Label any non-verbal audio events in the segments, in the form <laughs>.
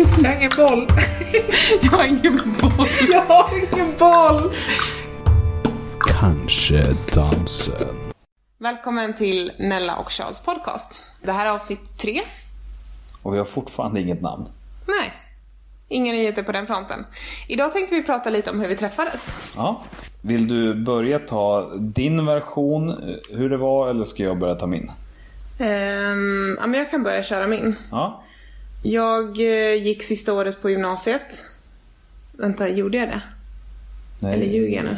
Jag har ingen boll. <laughs> Jag har ingen boll. Jag har ingen boll. Kanske dansen. Välkommen till Nella och Charles podcast. Det här är avsnitt tre. Och vi har fortfarande inget namn. Nej, inga nyheter på den fronten. Idag tänkte vi prata lite om hur vi träffades. Ja. Vill du börja ta din version, eh, hur det var, eller ska jag börja ta min? Ehm, ja, men jag kan börja köra min. Ja. Jag eh, gick sista året på gymnasiet. Vänta, gjorde jag det? Nej. Eller ljuger jag nu?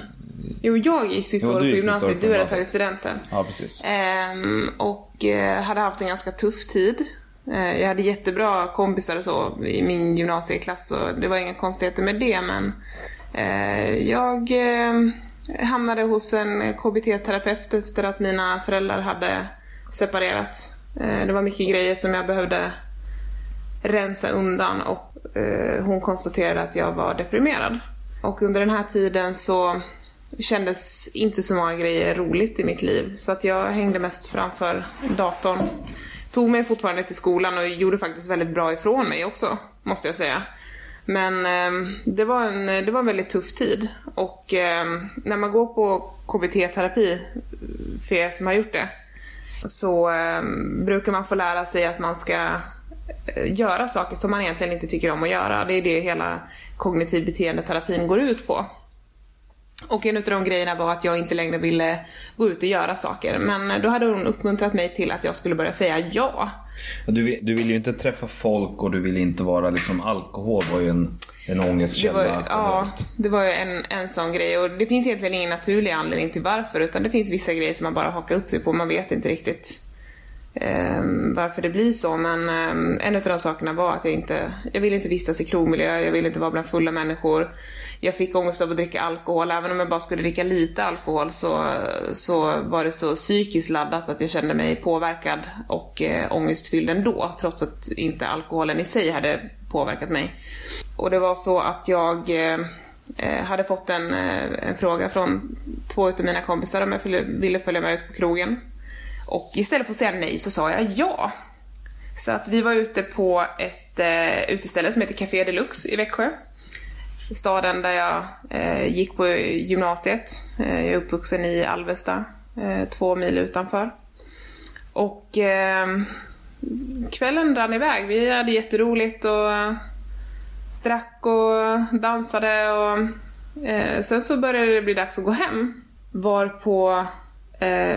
Jo, jag gick sista Jo, året på gymnasiet. Du hade tagit studenten. Ja, precis. Ehm, och eh, hade haft en ganska tuff tid. Eh, jag hade jättebra kompisar och så i min gymnasieklass och det var inga konstigheter med det men eh, jag eh, hamnade hos en KBT-terapeut efter att mina föräldrar hade separerat. Det var mycket grejer som jag behövde rensa undan och eh, hon konstaterade att jag var deprimerad. Och under den här tiden så kändes inte så många grejer roligt i mitt liv. Så att jag hängde mest framför datorn. Tog mig fortfarande till skolan och gjorde faktiskt väldigt bra ifrån mig också, måste jag säga. Men eh, det, var en, det var en väldigt tuff tid. Och eh, när man går på KBT-terapi, för er som har gjort det, så eh, brukar man få lära sig att man ska göra saker som man egentligen inte tycker om att göra. Det är det hela kognitiv beteendeterapin går ut på. Och en av de grejerna var att jag inte längre ville gå ut och göra saker. Men eh, då hade hon uppmuntrat mig till att jag skulle börja säga ja. Du, vill- du vill ju inte träffa folk och du vill inte vara liksom, alkohol var ju en, en Det ångestkälla. var, ju- ja, det var ju en, en sån grej. Och det finns egentligen ingen naturlig anledning till varför. Utan det finns vissa grejer som man bara hakar upp sig på. Man vet inte riktigt Ehm, varför det blir så. Men ehm, en av de sakerna var att jag inte, jag ville inte vistas i krogmiljö. Jag ville inte vara bland fulla människor. Jag fick ångest av att dricka alkohol. Även om jag bara skulle dricka lite alkohol så, så var det så psykiskt laddat att jag kände mig påverkad och eh, ångestfylld ändå. Trots att inte alkoholen i sig hade påverkat mig. Och det var så att jag eh, eh hade fått en, eh, en fråga från två av mina kompisar om jag ville följa med ut på krogen. Och istället för att säga nej så sa jag ja. Så att vi var ute på ett eh, uteställe som heter Café Deluxe i Växjö. Staden där jag eh, gick på gymnasiet. Eh, jag är uppvuxen i Alvesta, eh, två mil utanför. Och eh, kvällen rann iväg. Vi hade jätteroligt och drack och dansade och eh, sen så började det bli dags att gå hem. Varpå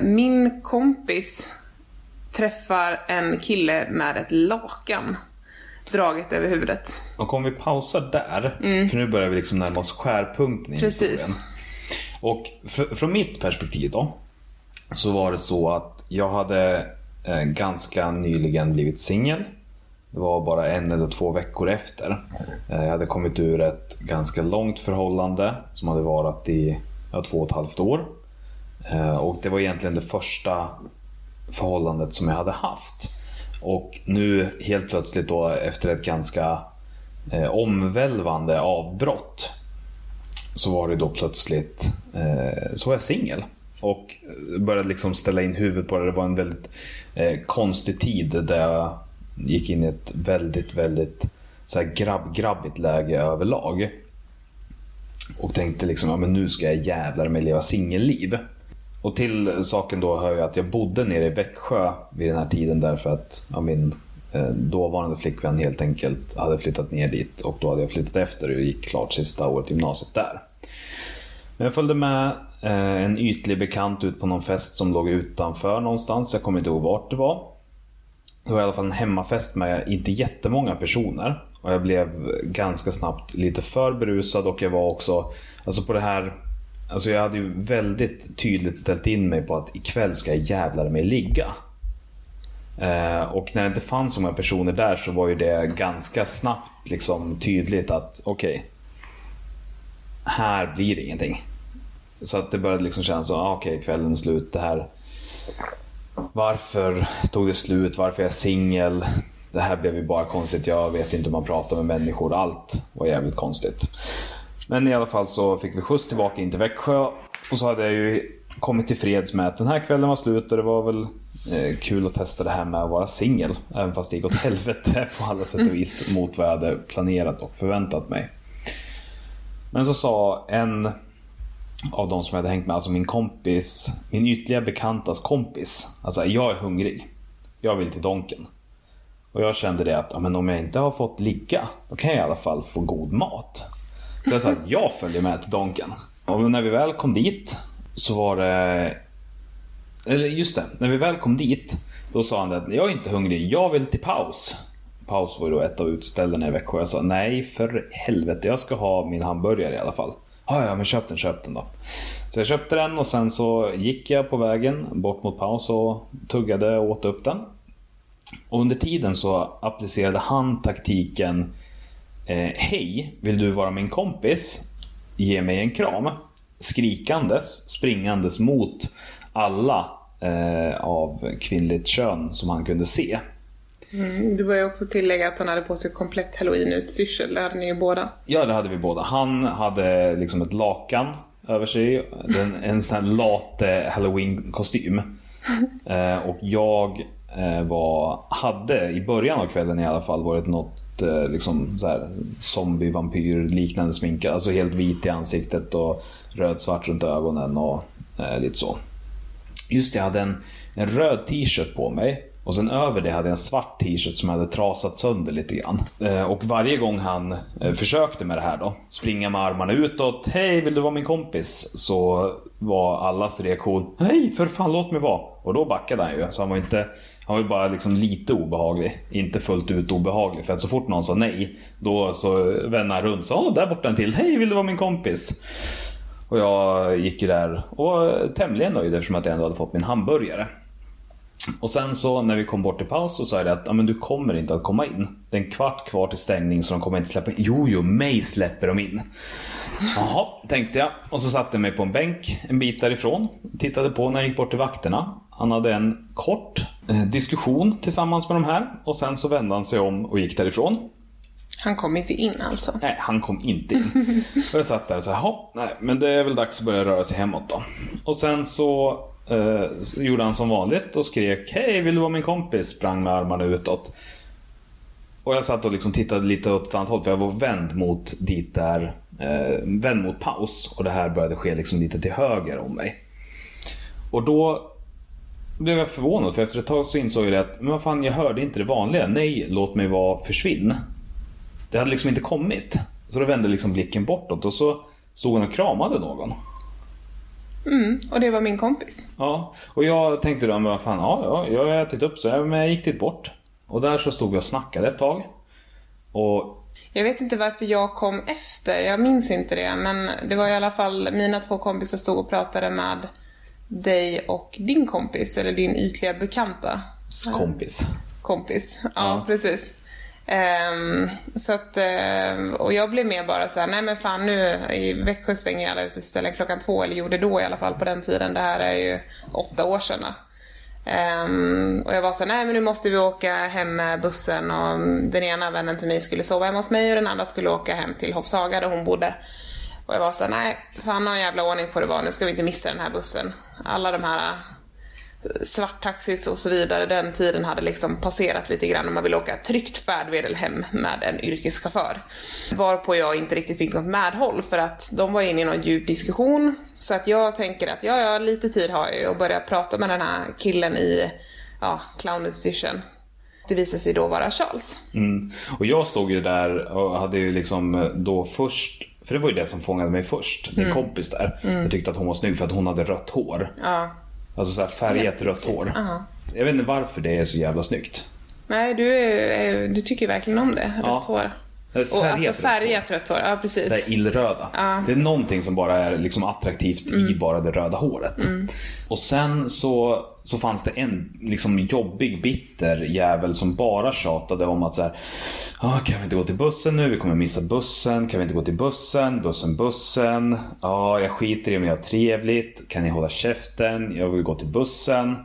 min kompis träffar en kille med ett lakan draget över huvudet. Och om vi pausar där, för nu börjar vi liksom närma oss skärpunkten i Mm. Precis. historien. Och fr- från mitt perspektiv då, så var det så att jag hade eh, ganska nyligen blivit singel. Det var bara en eller två veckor efter. Eh, jag hade kommit ur ett ganska långt förhållande som hade varat i ja, två och ett halvt år. Eh, och det var egentligen det första förhållandet som jag hade haft. Och nu helt plötsligt då efter ett ganska eh, omvälvande avbrott så var det då plötsligt eh, så var jag singel. Och började liksom ställa in huvudet på det. Det var en väldigt eh, konstig tid där jag gick in i ett väldigt, väldigt så här grabb-grabbigt läge överlag. Och tänkte liksom, ja men nu ska jag jävlar mig leva singelliv. Och till saken då hör jag att jag bodde nere i Växjö vid den här tiden därför att ja, min eh, dåvarande flickvän helt enkelt hade flyttat ner dit och då hade jag flyttat efter och gick klart sista året i gymnasiet där. Men jag följde med eh, en ytlig bekant ut på någon fest som låg utanför någonstans. Jag kommer inte ihåg vart det var. Det var i alla fall en hemmafest med inte jättemånga personer. Och jag blev ganska snabbt lite för berusad och jag var också, alltså på det här Alltså jag hade ju väldigt tydligt ställt in mig på att ikväll ska jag jävlar mig ligga. Eh, och när det inte fanns så många personer där så var ju det ganska snabbt liksom tydligt att okej. här blir det ingenting. Så att det började liksom kännas så, ah, okej kvällen är slut. Det här. Varför tog det slut? Varför är jag singel? Det här blev ju bara konstigt. Jag vet inte hur man pratar med människor. Allt var jävligt konstigt. Men i alla fall så fick vi skjuts tillbaka in till Växjö. Och så hade jag ju kommit till freds med att den här kvällen var slut och det var väl eh, kul att testa det här med att vara singel. Även fast det gick åt <laughs> helvete på alla sätt och vis mot vad jag hade planerat och förväntat mig. Men så sa en av de som jag hade hängt med, alltså min kompis, min ytliga bekantas kompis. Alltså jag är hungrig. Jag vill till Donken. Och jag kände det att ja, men om jag inte har fått ligga, då kan jag i alla fall få god mat. Så jag sa att jag följer med till Donken. Och när vi väl kom dit så var det... Eller just det, när vi väl kom dit då sa han att jag är inte hungrig, jag vill till paus. Paus var ju då ett av uteställena i Växjö. Jag sa nej för helvete, jag ska ha min hamburgare i alla fall. Ja, ja, men köp den, köp den då. Så jag köpte den och sen så gick jag på vägen bort mot paus och tuggade och åt upp den. Och under tiden så applicerade han taktiken eh, Hej, vill du vara min kompis? Ge mig en kram. Skrikandes, springandes mot alla eh, av kvinnligt kön som han kunde se. Mm, du bör ju också tillägga att han hade på sig komplett halloween-utstyrsel. Det hade ni ju båda. Ja, det hade vi båda. Han hade liksom ett lakan över sig. En, en sån här late halloween-kostym. <laughs> Eh, och jag Eh, var, hade i början av kvällen i alla fall varit något eh, liksom så här, zombie, vampyr liknande sminkad. Alltså helt vit i ansiktet och röd-svart runt ögonen och eh, lite så. Just det, jag hade en, en röd t-shirt på mig. Och sen över det hade jag en svart t-shirt som hade trasat sönder lite grann. Eh, och varje gång han eh, försökte med det här då, springa med armarna utåt, hej vill du vara min kompis? Så var allas reaktion, hej för fan låt mig vara. Och då backade han ju. Så han var inte, han var ju bara liksom lite obehaglig. Inte fullt ut obehaglig. För att så fort någon sa nej, då så vände han runt. Så, där borta en till, hej vill du vara min kompis? Och jag gick ju där och var tämligen nöjd eftersom att jag ändå hade fått min hamburgare. Och sen så när vi kom bort till paus så sa jag att ah, men du kommer inte att komma in. Det är en kvart kvar till stängning så de kommer inte släppa in. Jo, jo, mig släpper de in. Jaha, tänkte jag. Och så satte jag mig på en bänk en bit därifrån. Tittade på när jag gick bort till vakterna. Han hade en kort eh, diskussion tillsammans med de här. Och sen så vände han sig om och gick därifrån. Han kom inte in alltså? Nej, han kom inte in. <laughs> Och jag satt där och sa, nej, men det är väl dags att börja röra sig hemåt då. Och sen så eh, gjorde han som vanligt och skrek Hej, vill du vara min kompis? Sprang med armarna utåt. Och jag satt och liksom tittade lite åt ett annat håll för jag var vänd mot dit där, eh, vänd mot paus. Och det här började ske liksom lite till höger om mig. Och då blev jag förvånad för efter ett tag så insåg jag att men vad fan, jag hörde inte det vanliga. Nej, låt mig vara, försvinn. Det hade liksom inte kommit. Så då vände liksom blicken bortåt och så stod han och kramade någon. Mm, och det var min kompis. Ja, och jag tänkte då, men vad fan, ja, ja, jag har ätit upp så jag, men jag gick dit bort. Och där så stod vi och snackade ett tag. Och Jag vet inte varför jag kom efter, jag minns inte det. Men det var i alla fall, mina två kompisar stod och pratade med dig och din kompis, eller din ytliga bekanta kompis. kompis. Ja, Ja. precis. Um, så att, ehm, och jag blev mer bara så här, nej men fan nu i Växjö stänger alla uteställen klockan två, eller gjorde då i alla fall på den tiden. Det här är ju åtta år sedan. Um, och jag var så här, nej men nu måste vi åka hem med bussen och den ena vännen till mig skulle sova hemma hos mig och den andra skulle åka hem till Hofshaga där hon bodde. Och jag var så här, nej fan någon jävla ordning får det vara, nu ska vi inte missa den här bussen. Alla de här svarttaxis och så vidare, den tiden hade liksom passerat lite grann och man ville åka tryggt färdmedel hem med en yrkeschaufför. Varpå jag inte riktigt fick något medhåll för att de var inne i någon djup diskussion. Så att jag tänker att ja, ja, lite tid har jag ju att börja prata med den här killen i ja, clownutstyrseln. Det visade sig då vara Charles. Mm. Och jag stod ju där och hade ju liksom då först för det var ju det som fångade mig först. Min kompis där. Jag tyckte att hon var snygg för att hon hade rött hår. Ja. Alltså så här färgat rött hår. Ja. Jag vet inte varför det är så jävla snyggt. Nej, du, är, du tycker verkligen om det. Ja. Rött hår. Och alltså färgat rött hår, ja precis. Det är illröda. Ja. Det är någonting som bara är liksom attraktivt i bara det röda håret. Och sen så, så fanns det en liksom jobbig, bitter jävel som bara tjatade om att så här, "Ah, kan vi inte gå till bussen nu? Vi kommer missa bussen. Kan vi inte gå till bussen? Bussen, bussen. Ja, jag skiter i om jag har trevligt. Kan ni hålla käften? Jag vill gå till bussen.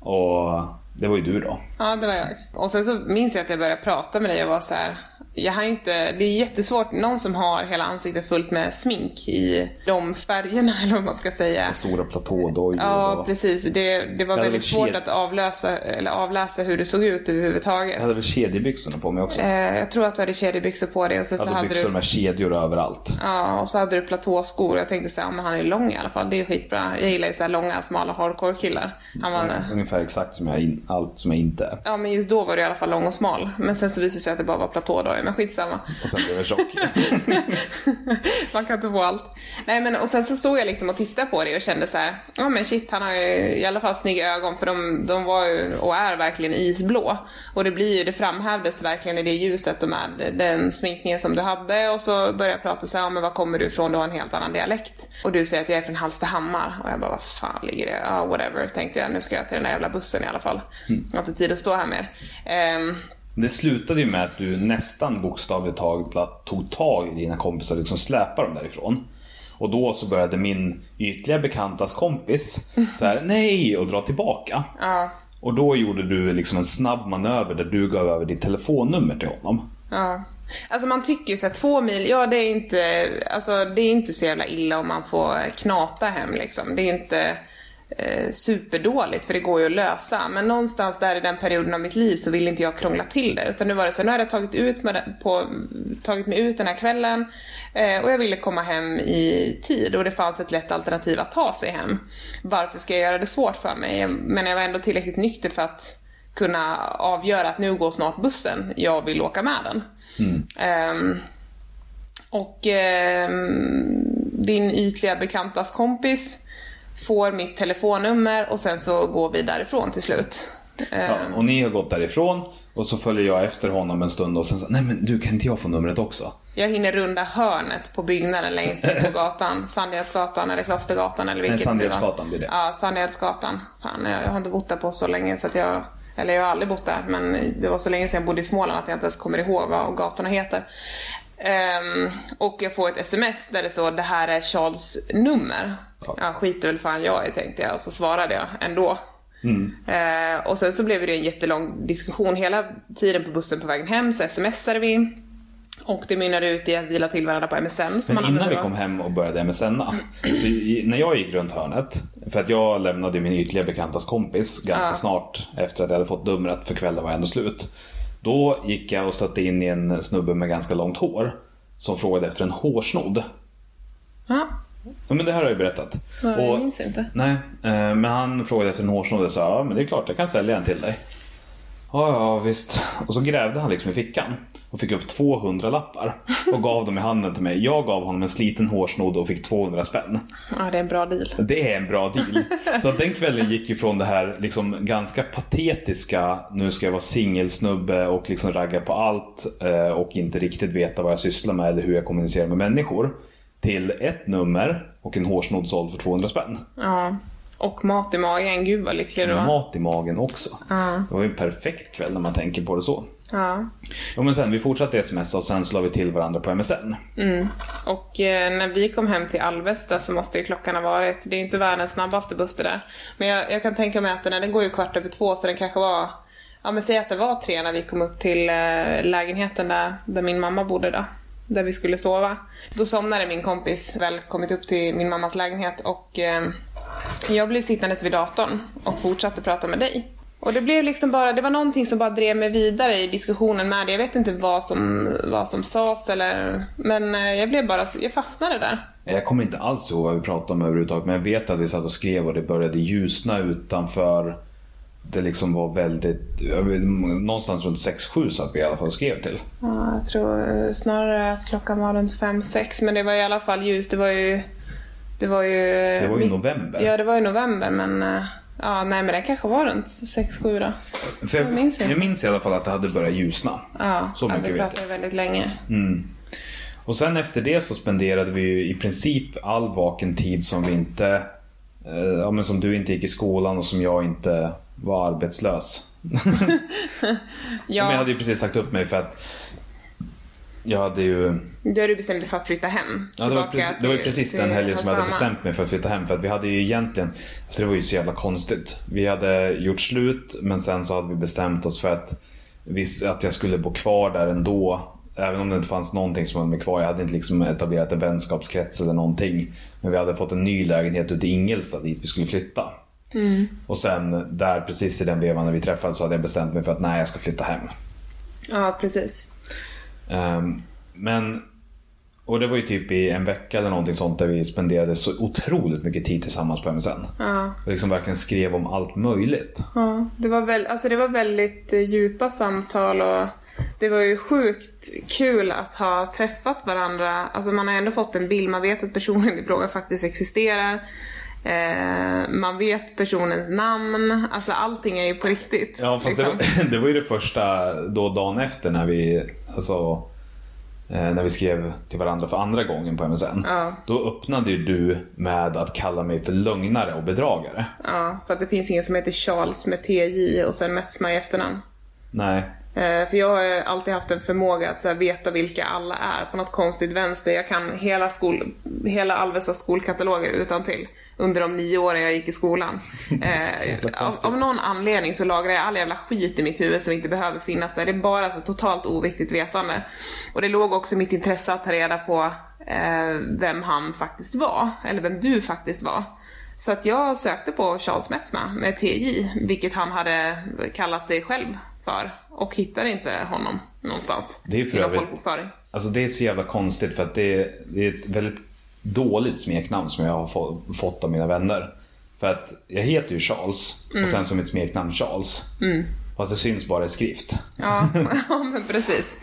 Och det var ju du då. Ja, det var jag. Och sen så minns jag att jag började prata med dig och var så här, jag har inte, det är jättesvårt, någon som har hela ansiktet fullt med smink i de färgerna <laughs> eller vad man ska säga. Stora platådojor. Ja, och... precis. Det, det var väldigt väl svårt att avläsa, eller avläsa hur det såg ut överhuvudtaget. Jag hade väl kedjebyxorna på mig också. Eh, jag tror att du hade kedjebyxor på dig och så alltså hade byxor du med kedjor överallt. Ja, och så hade du platåskor. Jag tänkte säga, men han är lång i alla fall. Det är skitbra. Jag gillar ju så här långa, smala hardcore-killar. Han var... Ungefär exakt som jag in, allt som jag inte är. Ja, men just då var du i alla fall lång och smal. Men sen så visade det sig att det bara var platådojor, men skitsamma. Och sen blev jag tjock. <laughs> Man kan inte få allt. Nej, men och sen så stod jag liksom och tittade på det och kände så här, ja men shit, han har ju i alla fall snygga ögon för de, de var ju och är verkligen isblå. Och det blir ju, det framhävdes verkligen i det ljuset och med den sminkningen som du hade och så började jag prata så här, ja men var kommer du ifrån? Du har en helt annan dialekt. Och du säger att jag är från Hallstahammar och jag bara, vad fan ligger det? Ja, whatever, tänkte jag. Nu ska jag till den där jävla bussen i alla fall. Jag har inte tid att stå här mer. Ehm, Det slutade ju med att du nästan bokstavligt taget tog tag i dina kompisar och liksom släpade dem därifrån. Och då så började min ytliga bekantas kompis så här, nej och dra tillbaka. ja, Och då gjorde du liksom en snabb manöver där du gav över ditt telefonnummer till honom. Ja. Alltså man tycker ju såhär, två mil, ja det är inte, alltså det är inte så jävla illa om man får knata hem liksom. Det är inte eh, superdåligt för det går ju att lösa. Men någonstans där i den perioden av mitt liv så vill inte jag krångla till det. Utan nu var det så här, nu hade jag tagit, ut med på, tagit mig ut den här kvällen eh, och jag ville komma hem i tid och det fanns ett lätt alternativ att ta sig hem. Varför ska jag göra det svårt för mig? Men jag var ändå tillräckligt nykter för att kunna avgöra att nu går snart bussen, jag vill åka med den. Ehm, och ehm, din ytliga bekantas kompis får mitt telefonnummer och sen så går vi därifrån till slut. Ja, Ehm, och ni har gått därifrån och så följer jag efter honom en stund och sen så, nej men du kan inte jag få numret också? Jag hinner runda hörnet på byggnaden längst ner på <laughs> gatan. Sandhjälsgatan eller Klostergatan eller vilket Nej. Sandhjälsgatan blir det. Ja, Sandhjälsgatan. Fan, jag, jag har inte bott där på så länge så att jag... Eller jag har aldrig bott där, men det var så länge sedan jag bodde i Småland att jag inte ens kommer ihåg vad gatorna heter. Ehm, och jag får ett sms där det står det här är Charles nummer. Ja. Ja, skiter väl fan jag i tänkte jag och så svarade jag ändå. Eh, och sen så blev det en jättelång diskussion hela tiden på bussen på vägen hem så smsade vi. Och det mynnade ut i att vi la till varandra på MSN. Men man innan vi då. kom hem och började MSNa. I, när jag gick runt hörnet, för att jag lämnade min ytliga bekantas kompis ganska Ja. snart efter att jag hade fått numret för kvällen var ändå slut. Då gick jag och stötte in i en snubbe med ganska långt hår som frågade efter en hårsnodd. Ja, Ja, men det här har jag ju berättat. jag Och- minns inte. Nej, eh, men han frågade efter en hårsnodd och sa ja men det är klart jag kan sälja en till dig. Ja, ja visst. Och så grävde han liksom i fickan och fick upp 200 lappar och gav dem i handen till mig. Jag gav honom en sliten hårsnodd och fick 200 spänn. Ja, det är en bra deal. Det är en bra deal. Så att den kvällen gick ju från det här liksom ganska patetiska, nu ska jag vara singelsnubbe och liksom ragga på allt eh, och inte riktigt veta vad jag sysslar med eller hur jag kommunicerar med människor. Till ett nummer och en hårsnodd såld för 200 spänn. Ja. Och mat i magen, gud vad lycklig du var. Mat i magen också. Ja. Det var ju en perfekt kväll när man tänker på det så. Ja. Ja, men sen, vi fortsatte sms och sen la vi till varandra på MSN. Och eh, när vi kom hem till Alvesta så måste ju klockan ha varit, det är inte världens snabbaste buss det där. Men jag, jag kan tänka mig att den, här, den går ju kvart över två så den kanske var, ja men säg att det var tre när vi kom upp till eh, lägenheten där, där min mamma bodde då. Där vi skulle sova. Då somnade min kompis väl kommit upp till min mammas lägenhet och eh, jag blev sittandes vid datorn och fortsatte prata med dig. Och det blev liksom bara, det var någonting som bara drev mig vidare i diskussionen med dig. Jag vet inte vad som, vad som sades eller, men eh, jag blev bara, jag fastnade där. Jag kommer inte alls ihåg vad vi pratade om överhuvudtaget men jag vet att vi satt och skrev och det började ljusna utanför. Det liksom var väldigt, någonstans runt 6-7 satt vi i alla fall och skrev till. Ja, jag tror eh, snarare att klockan var runt 5-6 men det var i alla fall ljus. Det var ju... Det var ju... Det var ju mitt- november. Ja, det var ju november men... eh, Ja, nej men det kanske var runt 6-7 då. För jag, jag minns jag minns i alla fall att det hade börjat ljusna. Ja, Så ja, mycket vi vet pratade väldigt länge. Och sen efter det så spenderade vi ju i princip all vaken tid som vi inte eh, Ja men som du inte gick i skolan och som jag inte var arbetslös. <laughs> <laughs> Ja, Men jag hade ju precis sagt upp mig för att Jag hade ju då har du bestämt dig för att flytta hem. Ja, det var, precis, det var ju till- precis till den helgen som jag hade bestämt mig för att flytta hem. För att vi hade ju egentligen, alltså det var ju så jävla konstigt. Vi hade gjort slut men sen så hade vi bestämt oss för att, vi, att jag skulle bo kvar där ändå även om det inte fanns någonting som höll mig kvar. Jag hade inte liksom etablerat en vänskapskrets eller någonting. Men vi hade fått en ny lägenhet ute i Ingelstad dit vi skulle flytta. Och sen där precis i den vevan när vi träffades så hade jag bestämt mig för att nej, jag ska flytta hem. Ja, precis. Ehm, men, och det var ju typ i en vecka eller någonting sånt där vi spenderade så otroligt mycket tid tillsammans på MSN. Ja. Och liksom verkligen skrev om allt möjligt. Ja, det var, väl, alltså det var väldigt eh, djupa samtal och det var ju sjukt kul att ha träffat varandra. Alltså man har ändå fått en bild, man vet att personen i fråga faktiskt existerar. Eh, man vet personens namn, alltså allting är ju på riktigt. Ja, fast liksom. det, var, <laughs> det var ju det första då dagen efter när vi, alltså, eh, när vi skrev till varandra för andra gången på MSN. Ja. Då öppnade ju du med att kalla mig för lögnare och bedragare. Ja, för att det finns ingen som heter Charles med TJ och sen Metzma i efternamn. Nej, För jag har alltid haft en förmåga att så veta vilka alla är på något konstigt vänster. Jag kan hela, skol, hela Alvestas skolkataloger utan till under de nio åren jag gick i skolan. <laughs> Eh, av, av någon anledning så lagrar jag all jävla skit i mitt huvud som inte behöver finnas där. Det är bara så totalt oviktigt vetande. Och det låg också i mitt intresse att ta reda på eh, vem han faktiskt var, eller vem du faktiskt var. Så att jag sökte på Charles Metzma med TJ, vilket han hade kallat sig själv för. Och hittade inte honom någonstans. Det är för i någon övrigt- folkbokföring. Alltså det är så jävla konstigt för att det är, det är ett väldigt dåligt smeknamn som jag har få, fått av mina vänner. För att jag heter ju Charles och sen som mitt smeknamn Charles. Fast det syns bara i skrift. Ja, <laughs> <laughs> ja men precis.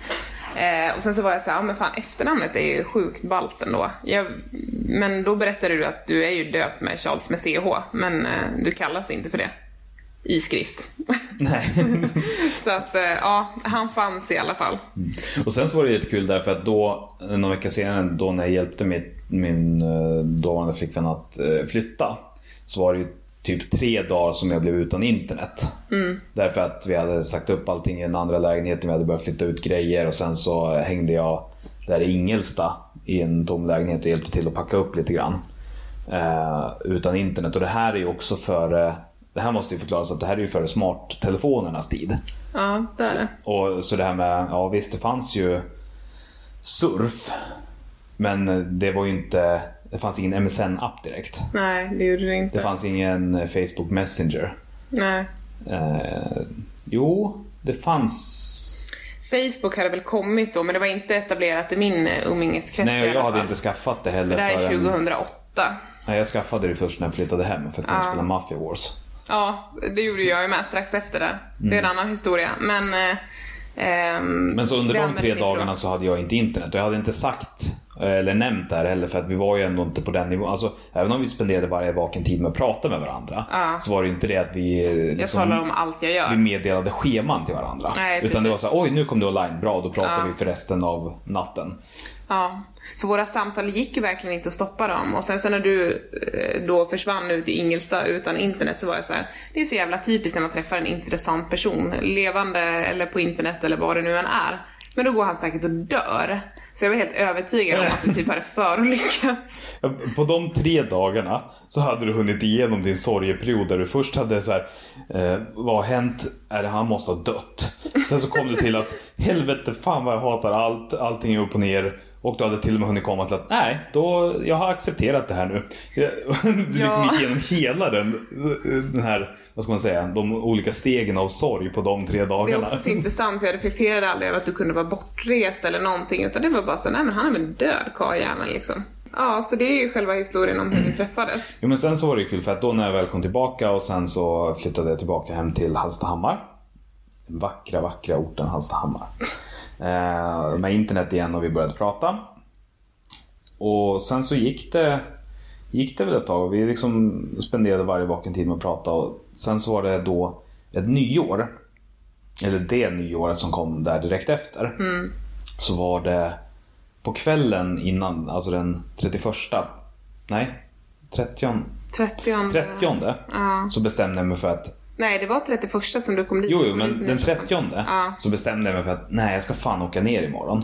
Eh, och sen så var jag så här, ja men fan efternamnet är ju sjukt ballt ändå. Jag, men då berättade du att du är ju döpt med Charles med CH, men eh, du kallas inte för det. I skrift. Nej. <laughs> så att, eh, ja, han fanns i alla fall. Och sen så var det lite kul därför att då, någon vecka senare, då när jag hjälpte min, min eh, dåvarande flickvän att eh, flytta. Så var det ju typ tre dagar som jag blev utan internet. Därför att vi hade sagt upp allting i den andra lägenheten, vi hade börjat flytta ut grejer och sen så hängde jag där i Ingelsta i en tom lägenhet och hjälpte till att packa upp lite grann. Eh, utan internet. Och det här är ju också före, det här måste ju förklaras att det här är ju före smarttelefonernas tid. Ja, det är det. Och så det här med, ja visst det fanns ju surf. Men det var ju inte, det fanns ingen MSN-app direkt. Nej, det gjorde det inte. Det fanns ingen Facebook Messenger. Nej. Eh, jo, det fanns... Facebook hade väl kommit då, men det var inte etablerat i min eh, umgängeskrets Nej, och jag hade inte skaffat det För heller det här är förrän- 2008. Nej, jag skaffade det först när jag flyttade hem för att kunna spela Mafia Wars. Ja, det gjorde jag ju med strax efter där. Det är en annan historia. Men... Eh, ehm, Mm. Men så under det de tre dagarna så hade jag inte internet och jag hade inte sagt eh, eller nämnt det här heller för att vi var ju ändå inte på den nivån. Alltså, även om vi spenderade varje vaken tid med att prata med varandra Ja. så var det ju inte det att vi eh, Jag liksom, talar om allt jag gör. vi meddelade scheman till varandra. Nej, Utan det var precis. så här, oj nu kom du online, bra då pratar Ja. vi för resten av natten. Ja, för våra samtal gick ju verkligen inte att stoppa dem. Och sen så när du eh, då försvann ut i Ingelsta utan internet så var jag så här, det är så jävla typiskt när man träffar en intressant person, levande eller på internet eller vad det nu än är. Men då går han säkert och dör. Så jag var helt övertygad om att du typ hade förolyckats. <laughs> På de tre dagarna så hade du hunnit igenom din sorgeperiod där du först hade så här, eh, vad har hänt? Är det han måste ha dött? Sen så kom du till att helvete fan vad jag hatar allt, allting är upp och ner. Och du hade till och med hunnit komma till att nej, då, jag har accepterat det här nu. <laughs> Du liksom Ja. gick igenom hela den, den här, vad ska man säga, de olika stegen av sorg på de tre Det är dagarna. också så <laughs> intressant, jag reflekterade aldrig över att du kunde vara bortrest eller någonting. Utan det var bara så, nej men han är väl död karljäveln liksom. Ja, så det är ju själva historien om hur vi träffades. Jo men sen så var det ju kul för att då när jag väl kom tillbaka och sen så flyttade jag tillbaka hem till Hallstahammar. Den vackra, vackra orten Hallstahammar. Eh, med internet igen och vi började prata. Och sen så gick det, gick det väl ett tag. Vi liksom spenderade varje vaken tid med att prata och sen så var det då ett nyår. Eller det nyåret som kom där direkt efter. Så var det på kvällen innan, alltså den 31. Nej, 30. 30. 30 Ja. så bestämde jag mig för att Nej, det var 31 som du kom dit. Jo, jo men dit den nyårsafton. 30 Ja. så bestämde jag mig för att nej, jag ska fan åka ner imorgon.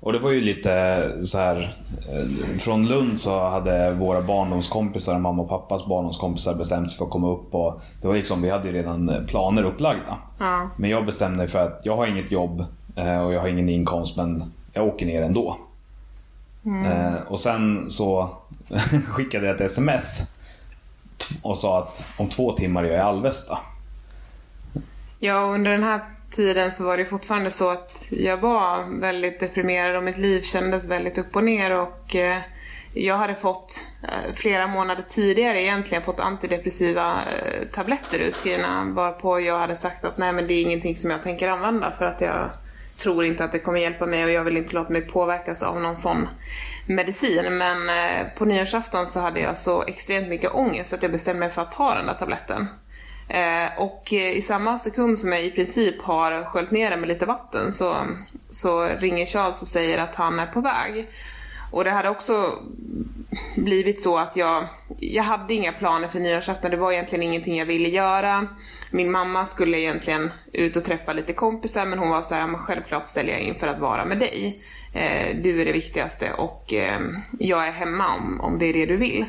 Och det var ju lite så här eh, Från Lund så hade våra barndomskompisar, mamma och pappas barndomskompisar bestämt sig för att komma upp och det var liksom, vi hade ju redan planer upplagda. Ja. Men jag bestämde mig för att jag har inget jobb eh, och jag har ingen inkomst men jag åker ner ändå. Eh, och sen så <laughs> skickade jag ett sms och sa att om två timmar är jag i Alvesta. Ja, och under den här tiden så var det fortfarande så att jag var väldigt deprimerad och mitt liv kändes väldigt upp och ner och eh, jag hade fått eh, flera månader tidigare egentligen fått antidepressiva eh, tabletter utskrivna varpå jag hade sagt att nej men det är ingenting som jag tänker använda för att jag tror inte att det kommer hjälpa mig och jag vill inte låta mig påverkas av någon sån medicin. Men på nyårsafton så hade jag så extremt mycket ångest att jag bestämde mig för att ta den där tabletten. Eh, och i samma sekund som jag i princip har sköljt ner den med lite vatten så, så ringer Charles och säger att han är på väg. Och det hade också blivit så att jag, jag hade inga planer för nyårsafton. Det var egentligen ingenting jag ville göra. Min mamma skulle egentligen ut och träffa lite kompisar men hon var så här, men självklart ställer jag in för att vara med dig. Eh, du är det viktigaste och eh, jag är hemma om, om det är det du vill.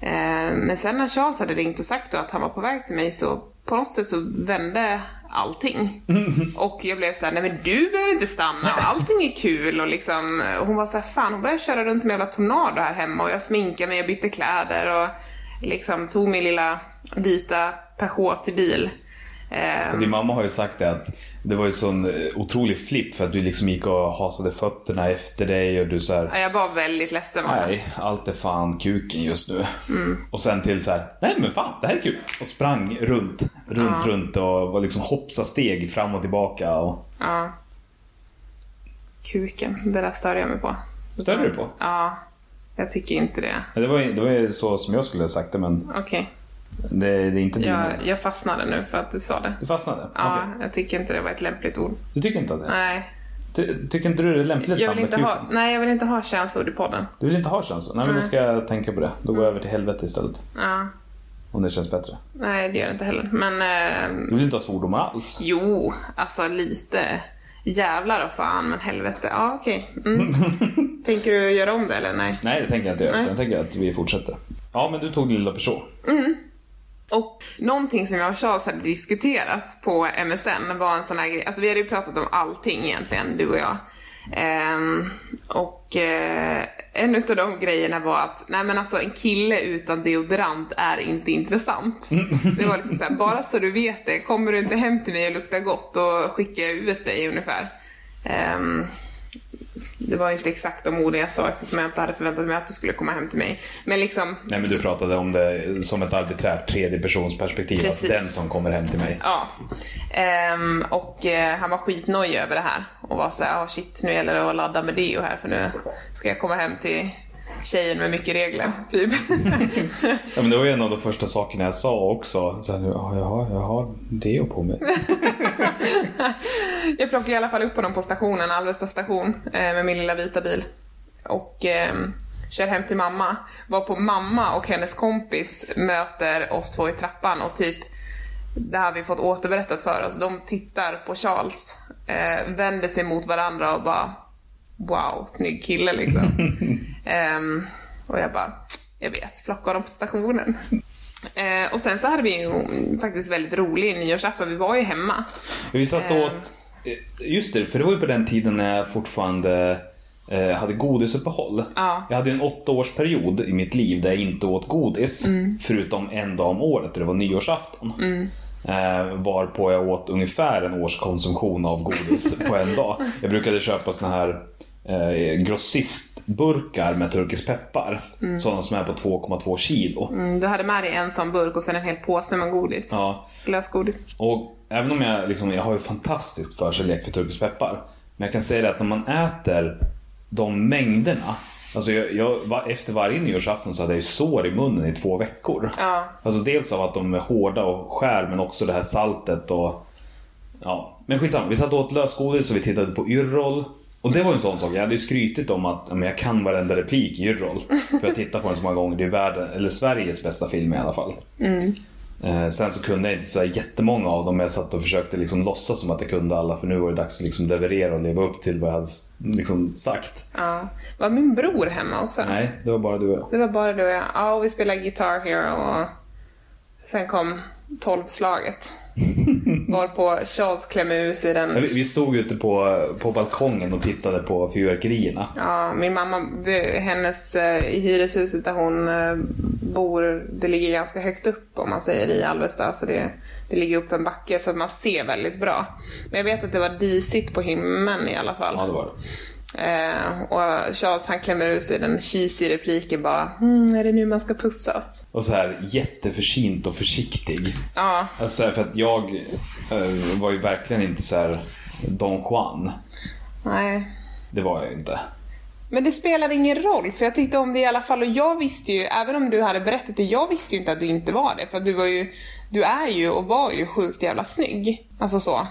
Eh, men sen när Charles hade ringt och sagt då att han var på väg till mig så på något sätt så vände allting. Och jag blev såhär, nej men du behöver inte stanna och allting är kul och liksom och hon var såhär, fan hon började köra runt som en jävla tornado här hemma och jag sminkade mig och bytte kläder och liksom tog min lilla vita Peugeot till bil. Och din mamma har ju sagt det att det var ju sån eh, otrolig flipp för att du liksom gick och hasade fötterna efter dig och du så här. ja, jag var väldigt ledsen. Nej, allt är fan kuken just nu. Och sen till så här, nej men fan, det här är kul. Och sprang runt, runt, runt och var liksom hoppsa steg fram och tillbaka. Och... Ja. Kuken, det där störde jag mig på. Störde du på? Ja, jag tycker inte det. Ja, Det var, ju- det var så som jag skulle ha sagt det, men Okej, det, det är inte din. jag, jag fastnade nu för att du sa det. Du fastnade? Ja, jag tycker inte det var ett lämpligt ord. Du tycker inte det? Nej, Ty, tycker inte du det är lämpligt jag vill inte ha, nej, jag vill inte ha könsord i podden. Du vill inte ha känslor? Nej, men då ska jag tänka på det. Då går jag över till helvete istället. Ja, Om det känns bättre. nej, det gör det inte heller. Men eh, Du vill inte ha svordomar alls? jo, alltså lite. Jävlar och fan, men helvete. Ja, okej. Mm. <laughs> Tänker du göra om det eller nej? Nej, det tänker jag inte göra. Jag tänker att vi fortsätter. Ja, men du tog lilla person. Och någonting som jag och Charles hade diskuterat på MSN var en sån här grej, alltså vi hade ju pratat om allting egentligen, du och jag. Um, och uh, en utav de grejerna var att, nej men alltså en kille utan deodorant är inte intressant. Det var liksom såhär, bara så du vet det, kommer du inte hem till mig och luktar gott då skickar jag ut dig ungefär. Um, det var inte exakt de orden jag sa eftersom jag inte hade förväntat mig att du skulle komma hem till mig. Men liksom, Nej, men du pratade om det som ett arbiträrt tredjepersonsperspektiv. Att Precis. den som kommer hem till mig. Ja. Ehm, och eh, han var skitnöjd över det här. Och var såhär, oh, shit nu gäller det att ladda med deo här för nu ska jag komma hem till tjejen med mycket regler, typ. <laughs> Ja, men det var ju en av de första sakerna jag sa också. Så här, ja, jag, har, jag har deo på mig. <laughs> jag plockade i alla fall upp honom på stationen, Alvesta station, eh, med min lilla vita bil. Och ehm, kör hem till mamma. Var på mamma och hennes kompis möter oss två i trappan och typ det har vi fått återberättat för oss. De tittar på Charles, eh, vänder sig mot varandra och bara Wow, snygg kille liksom. <laughs> Ehm, och jag bara, jag vet, plocka honom på stationen. Eh, och sen så hade vi ju faktiskt väldigt rolig nyårsafton, vi var ju hemma. Vi satt Ehm. åt... Just det, för det var ju på den tiden när jag fortfarande eh, hade godisuppehåll. Ja. Jag hade en åttaårsperiod i mitt liv där jag inte åt godis. Mm. Förutom en dag om året, och det var nyårsafton. Eh, varpå jag åt ungefär en års konsumtion av godis på en dag. Jag brukade köpa såna här eh, grossistburkar med turkisk peppar. Sådana som är på 2,2 kilo. Mm, du hade med dig en sån burk och sen en hel påse med godis. Ja, Lösgodis. Och även om jag, liksom, jag har ju fantastiskt förkärlek för turkisk peppar. Men jag kan säga det att när man äter de mängderna. Alltså jag, jag, efter varje nyårsafton så hade jag sår i munnen i två veckor. Ja. Alltså dels av att de är hårda och skär men också det här saltet och... Ja, men skitsamma. Vi satt och åt lösgodis och vi tittade på Yrrol. Och det var en sån sak. Jag hade ju skrytit om att men jag kan varenda replik i Yrrol. För jag tittar på den så många gånger. Det är världen, eller Sveriges bästa film i alla fall. Eh, sen så kunde jag inte så jättemånga av dem. men Jag satt och försökte liksom låtsas som att jag kunde alla. För nu var det dags att liksom leverera och leva upp till vad jag hade liksom sagt. ja. Var min bror hemma också? Nej, det var bara du och jag. Det var bara du och jag. Ja, och vi spelade Guitar Hero och sen kom tolvslaget. <laughs> Varpå Charles klämmer ur sig den. Vi, vi stod ute på, på balkongen och tittade på fyrverkerierna. Ja, min mamma, hennes, eh, i hyreshuset där hon eh, bor, det ligger ganska högt upp om man säger i Alvesta. Så det, det ligger upp en backe så att man ser väldigt bra. Men jag vet att det var disigt på himlen i alla fall. Ja, det var det. Eh, och Charles han klämmer ur sig den cheesy repliken bara mm, är det nu man ska pussas? Och så här jätteförsynt och försiktig. Ja, Alltså för att jag eh, var ju verkligen inte så här Don Juan. nej. Det var jag ju inte. Men det spelade ingen roll, för jag tyckte om det i alla fall. Och jag visste ju, även om du hade berättat det, jag visste ju inte att du inte var det. För att du var ju, du är ju och var ju sjukt jävla snygg. Alltså så.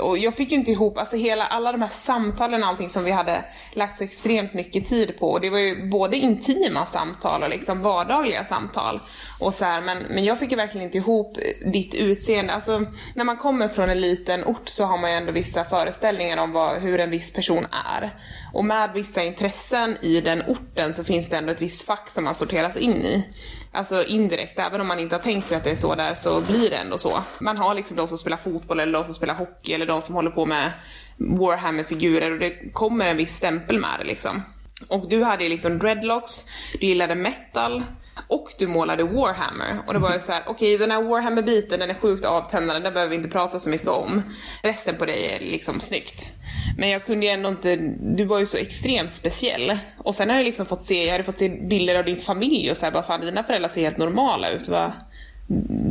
Och jag fick ju inte ihop, alltså hela, alla de här samtalen och allting som vi hade lagt så extremt mycket tid på. Och det var ju både intima samtal och liksom vardagliga samtal. Och så här, men, men jag fick ju verkligen inte ihop ditt utseende. Alltså när man kommer från en liten ort så har man ju ändå vissa föreställningar om vad, hur en viss person är. Och med vissa intressen i den orten så finns det ändå ett visst fack som man sorteras in i. Alltså indirekt, även om man inte har tänkt sig att det är så där så blir det ändå så. Man har liksom de som spelar fotboll eller de som spelar hockey eller de som håller på med Warhammer-figurer och det kommer en viss stämpel med det liksom. Och du hade ju liksom dreadlocks, du gillade metal och du målade Warhammer. Och det var ju så här: okej den här Warhammer-biten den är sjukt avtändande, den behöver vi inte prata så mycket om. Resten på dig är liksom snyggt. Men jag kunde ju ändå inte, du var ju så extremt speciell. Och sen har jag liksom fått se, jag hade fått se bilder av din familj och så här, bara fan dina föräldrar ser helt normala ut va?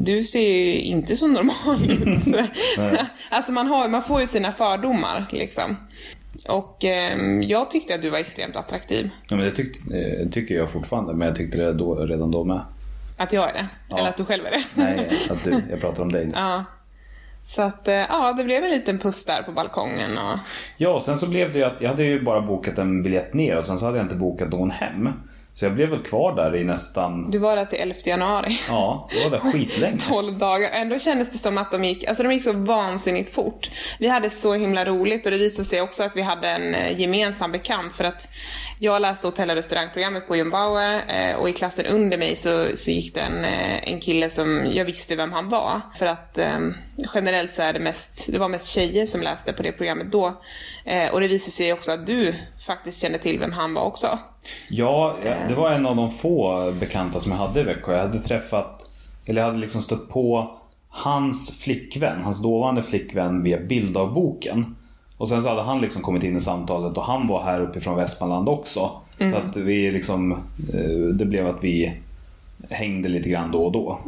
Du ser ju inte så normal ut. <laughs> alltså man, har, man får ju sina fördomar liksom. Och ehm, jag tyckte att du var extremt attraktiv. Ja, men det tyck, eh, tycker jag fortfarande, men jag tyckte det då, redan då med. Att jag är det. Ja. Eller att du själv är det. Nej, <laughs> att du, jag pratar om dig ja. Så att, eh, ja, det blev en liten puss där på balkongen och... Ja, och sen så blev det ju att jag hade ju bara bokat en biljett ner och sen så hade jag inte bokat någon hem. Så jag blev väl kvar där i nästan, Du var där till 11 januari. ja, jag var där skitlänge. <laughs> 12 dagar. Ändå kändes det som att de gick, alltså de gick så vansinnigt fort. Vi hade så himla roligt och det visade sig också att vi hade en eh, gemensam bekant för att jag läste hotell och restaurangprogrammet på John Bauer eh, och i klassen under mig så, så gick det en, eh, en kille som jag visste vem han var. För att eh, generellt så är det mest, det var mest tjejer som läste på det programmet då. Eh, och det visade sig också att du faktiskt kände till vem han var också. Ja, det var en av de få bekanta som jag hade i Växjö. Jag hade träffat, eller jag hade liksom stött på hans flickvän, hans dåvarande flickvän via bilddagboken. Och sen så hade han liksom kommit in i samtalet och han var här uppifrån Västmanland också. Så att vi liksom, eh, det blev att vi hängde lite grann då och då.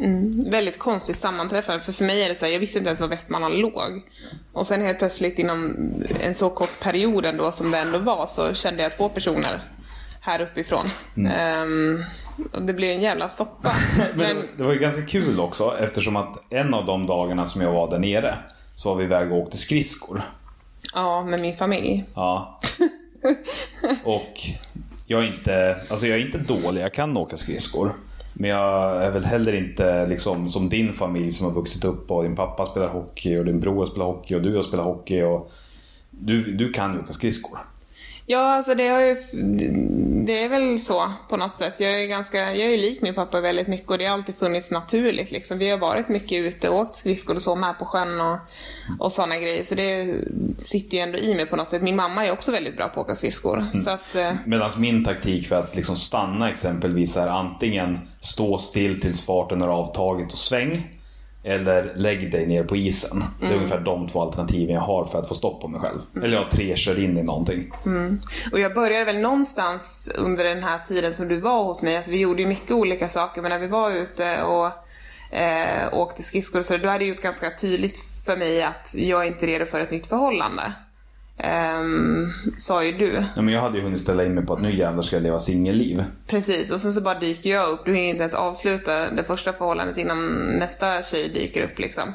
Väldigt konstigt sammanträffande, för för mig är det så här, jag visste inte ens var Västmanland låg. Och sen helt plötsligt inom en så kort period ändå som det ändå var så kände jag två personer här uppifrån. Ehm, och det blev en jävla soppa. <laughs> Men det var ju ganska kul också eftersom att en av de dagarna som jag var där nere så var vi iväg och åkte skridskor. Ja, med min familj. Ja. <laughs> Och jag är inte, alltså jag är inte dålig, jag kan åka skridskor. Men jag är väl heller inte liksom som din familj som har vuxit upp och din pappa spelar hockey och din bror spelar hockey och du har spelat hockey. Och du, du kan ju åka skridskor. Ja, alltså det har ju, det är väl så på något sätt. Jag är ganska, jag är lik min pappa väldigt mycket och det har alltid funnits naturligt liksom. Vi har varit mycket ute och åkt skridskor och så med på sjön och, och sådana grejer. Så det sitter ju ändå i mig på något sätt. Min mamma är också väldigt bra på att åka skridskor. Så att, eh, Medan min taktik för att liksom stanna exempelvis är antingen stå still tills farten har avtagit och sväng. Eller lägg dig ner på isen. Det är ungefär de två alternativen jag har för att få stopp på mig själv. Eller jag tre kör in i någonting. Och jag började väl någonstans under den här tiden som du var hos mig. Alltså vi gjorde ju mycket olika saker men när vi var ute och eh, åkte skridskor så du hade gjort ganska tydligt för mig att jag är inte redo för ett nytt förhållande. Ehm, sa ju du. Ja, men jag hade ju hunnit ställa in mig på att nu jävlar ska jag leva singelliv. Precis, och sen så bara dyker jag upp. Du hinner inte ens avsluta det första förhållandet innan nästa tjej dyker upp liksom.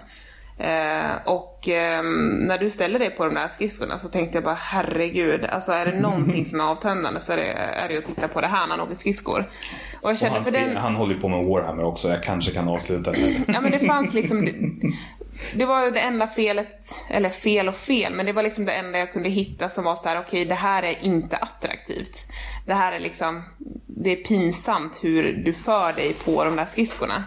Eh, och ehm, när du ställer dig på de där skridskorna så tänkte jag bara herregud, alltså är det någonting som är avtändande så är det, är det att titta på det här när han åker skridskor. Och jag Och kände han, för spe- den... han håller ju på med Warhammer också, jag kanske kan avsluta det. här. Ja men det fanns liksom, det, <laughs> det var det enda felet, eller fel och fel, men det var liksom det enda jag kunde hitta som var så här: okej det här är inte attraktivt. Det här är liksom, det är pinsamt hur du för dig på de där skridskorna.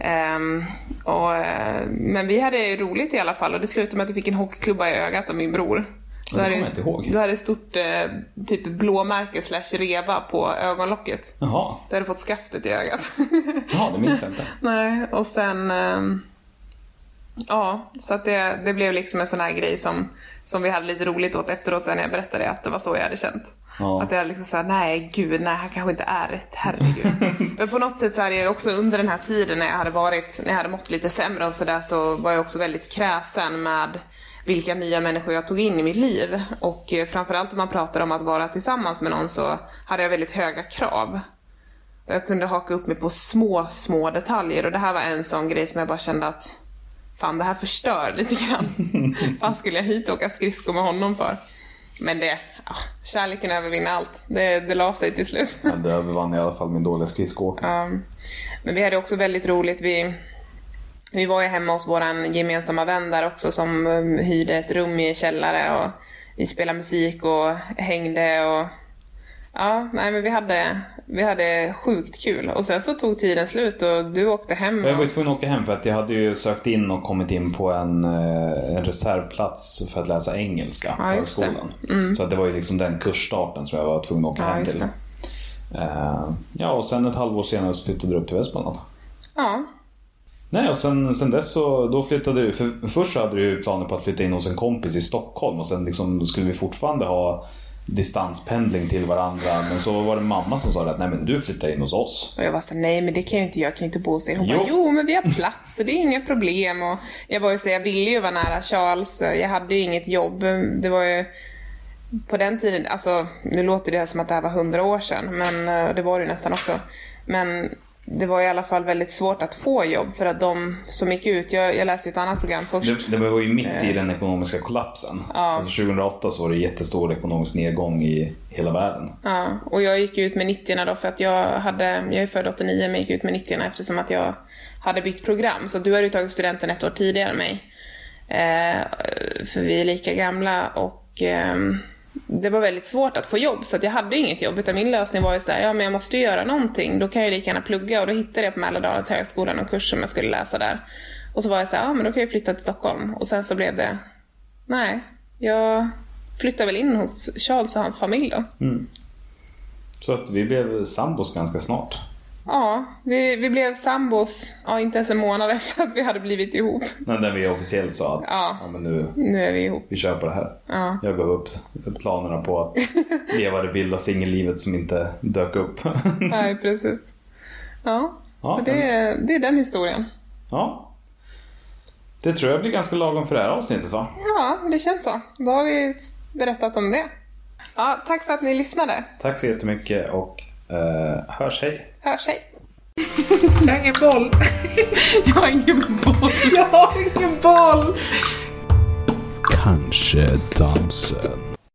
Ehm, Och, eh, men vi hade roligt i alla fall och det slutade med att du fick en hockeyklubba i ögat av min bror. Du hade, jag inte ihåg. du hade ett stort eh, typ blåmärke slash reva på ögonlocket. Jaha, Du hade fått skaftet i ögat. <laughs> Jaha det minns jag inte. <laughs> Nej, och sen... ehm, ja, så att det, det blev liksom en sån här grej som, som vi hade lite roligt åt efteråt sen när jag berättade att det var så jag hade känt. Ja. Att jag liksom såhär, nej gud, nej han kanske inte är rätt, herregud. <laughs> Men på något sätt så hade jag också under den här tiden när jag hade varit, när jag hade mått lite sämre och sådär så var jag också väldigt kräsen med vilka nya människor jag tog in i mitt liv. Och eh, framförallt om man pratar om att vara tillsammans med någon så hade jag väldigt höga krav. Och jag kunde haka upp mig på små, små detaljer och det här var en sån grej som jag bara kände att fan det här förstör lite grann. <laughs> fan skulle jag hit och åka skridskor med honom för? Men det, ja, kärleken övervinner allt. Det, det la sig till slut. Ja, det övervann i alla fall min dåliga skridskoåkning. Um, men vi hade också väldigt roligt. Vi, vi var ju hemma hos vår gemensamma vän där också som um, hyrde ett rum i källare och vi spelade musik och hängde och ja, nej men vi hade, vi hade sjukt kul. Och sen så tog tiden slut och du åkte hem. Jag var ju Och, tvungen att åka hem för att jag hade ju sökt in och kommit in på en, eh, en reservplats för att läsa engelska på Ja, just det. Mm. högskolan. Så att det var ju liksom den kursstarten som jag var tvungen att åka ja, hem till. Eh, ja, och sen ett halvår senare så flyttade du upp till Västmanland. Ja, Nej, och sen, sen dess så då flyttade du. För först hade du planer på att flytta in hos en kompis i Stockholm och sen liksom, skulle vi fortfarande ha distanspendling till varandra. Men så var det mamma som sa att nej men du flyttar in hos oss. Och jag var så nej men det kan jag inte jag kan inte bo hos er. Hon Jo. bara, jo men vi har plats, så det är inga problem. Och jag var ju så, jag ville ju vara nära Charles, jag hade ju inget jobb. Det var ju på den tiden, alltså nu låter det som att det här var hundra år sedan, men eh, det var det ju nästan också. Men det var i alla fall väldigt svårt att få jobb för att de som gick ut, jag, jag läste ett annat program först. Det, det var ju mitt i den ekonomiska kollapsen. Alltså 2008 så var det jättestor ekonomisk nedgång i hela världen. Ja, och jag gick ut med 90 då för att jag hade, jag är född 89 men gick ut med 90 eftersom att jag hade bytt program. Så du hade ju tagit studenten ett år tidigare än mig. Eh, för vi är lika gamla och ehm, det var väldigt svårt att få jobb så att jag hade inget jobb utan min lösning var ju så här, ja men jag måste ju göra någonting, då kan jag lika gärna plugga och då hittade jag på Mälardalens högskola någon kurs som jag skulle läsa där. Och så var jag så här, ja men då kan jag flytta till Stockholm och sen så blev det, nej, jag flyttade väl in hos Charles och hans familj då. Mm. Så att vi blev sambos ganska snart. Ja, vi, vi blev sambos, ja, inte ens en månad <laughs> efter att vi hade blivit ihop. När när vi officiellt sa att Ja. ja, men nu, Nu är vi ihop. vi kör på det här. Ja. Jag gav upp planerna på att <laughs> leva det vilda singellivet som inte dök upp. <laughs> Nej, precis. Ja, Ja, så det, är- det är den historien. ja. Det tror jag blir ganska lagom för det här avsnittet va? Ja, det känns så. Då har vi berättat om det. Ja, tack för att ni lyssnade. Tack så jättemycket och eh, hörs hej. Hörs, hej. Jag har ingen boll. <laughs> Jag har ingen boll. Jag har ingen boll. Kanske dansen.